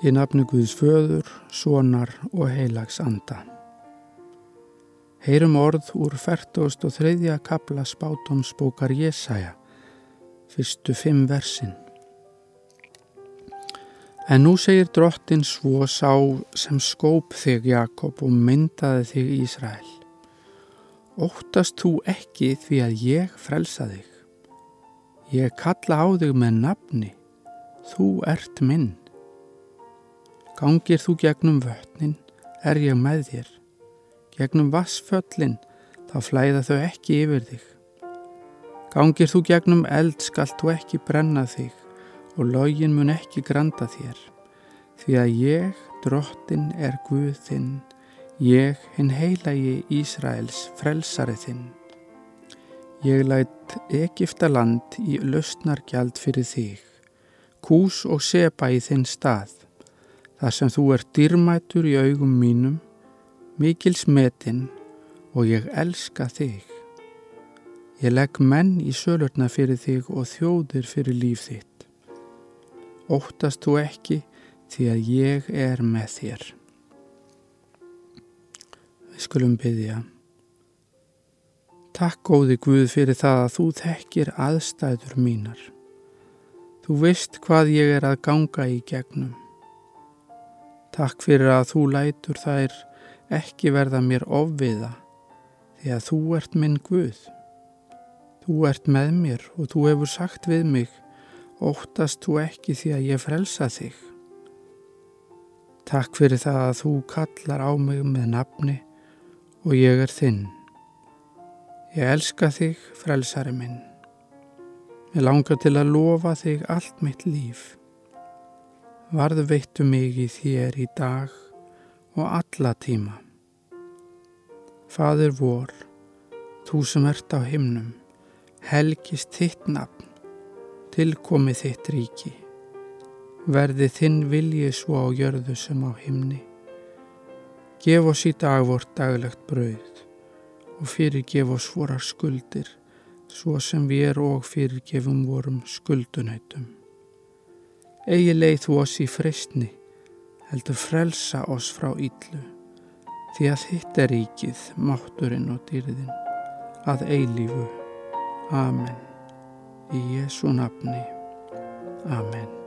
Í nafnu Guðs föður, sonar og heilags anda. Heyrum orð úr 43. kapla spátumsbókar Jésaja, fyrstu fimm versin. En nú segir drottin svo sá sem skóp þig Jakob og myndaði þig Ísrael. Óttast þú ekki því að ég frelsa þig. Ég kalla á þig með nafni, þú ert minn. Gangir þú gegnum vötnin, er ég með þér. Gegnum vassföllin, þá flæða þau ekki yfir þig. Gangir þú gegnum eld, skalt þú ekki brenna þig og lögin mun ekki granda þér. Því að ég, drottin, er Guð þinn, ég, hinn heilagi Ísraels, frelsari þinn. Ég lætt Egipta land í lausnargjald fyrir þig, kús og sepa í þinn stað þar sem þú ert dýrmætur í augum mínum, mikil smetinn og ég elska þig. Ég legg menn í sölurna fyrir þig og þjóðir fyrir líf þitt. Óttast þú ekki því að ég er með þér. Við skulum byggja. Takk góði Guð fyrir það að þú þekkir aðstæður mínar. Þú veist hvað ég er að ganga í gegnum. Takk fyrir að þú lætur þær ekki verða mér ofviða því að þú ert minn Guð. Þú ert með mér og þú hefur sagt við mig, óttast þú ekki því að ég frelsa þig. Takk fyrir það að þú kallar á mig með nafni og ég er þinn. Ég elska þig, frelsari minn. Ég langar til að lofa þig allt mitt líf varðu veittu mig í þér í dag og alla tíma. Fadur vor, þú sem ert á himnum, helgist þitt nafn, tilkomi þitt ríki. Verði þinn vilji svo á jörðu sem á himni. Gef oss í dag vort daglegt brauð og fyrirgef oss vorar skuldir, svo sem við er og fyrirgefum vorum skuldunætum eigi leið þú oss í freystni, heldur frelsa oss frá íllu, því að þitt er ríkið, mátturinn og dýrðin, að eilífu. Amen. Í Jésu nafni. Amen.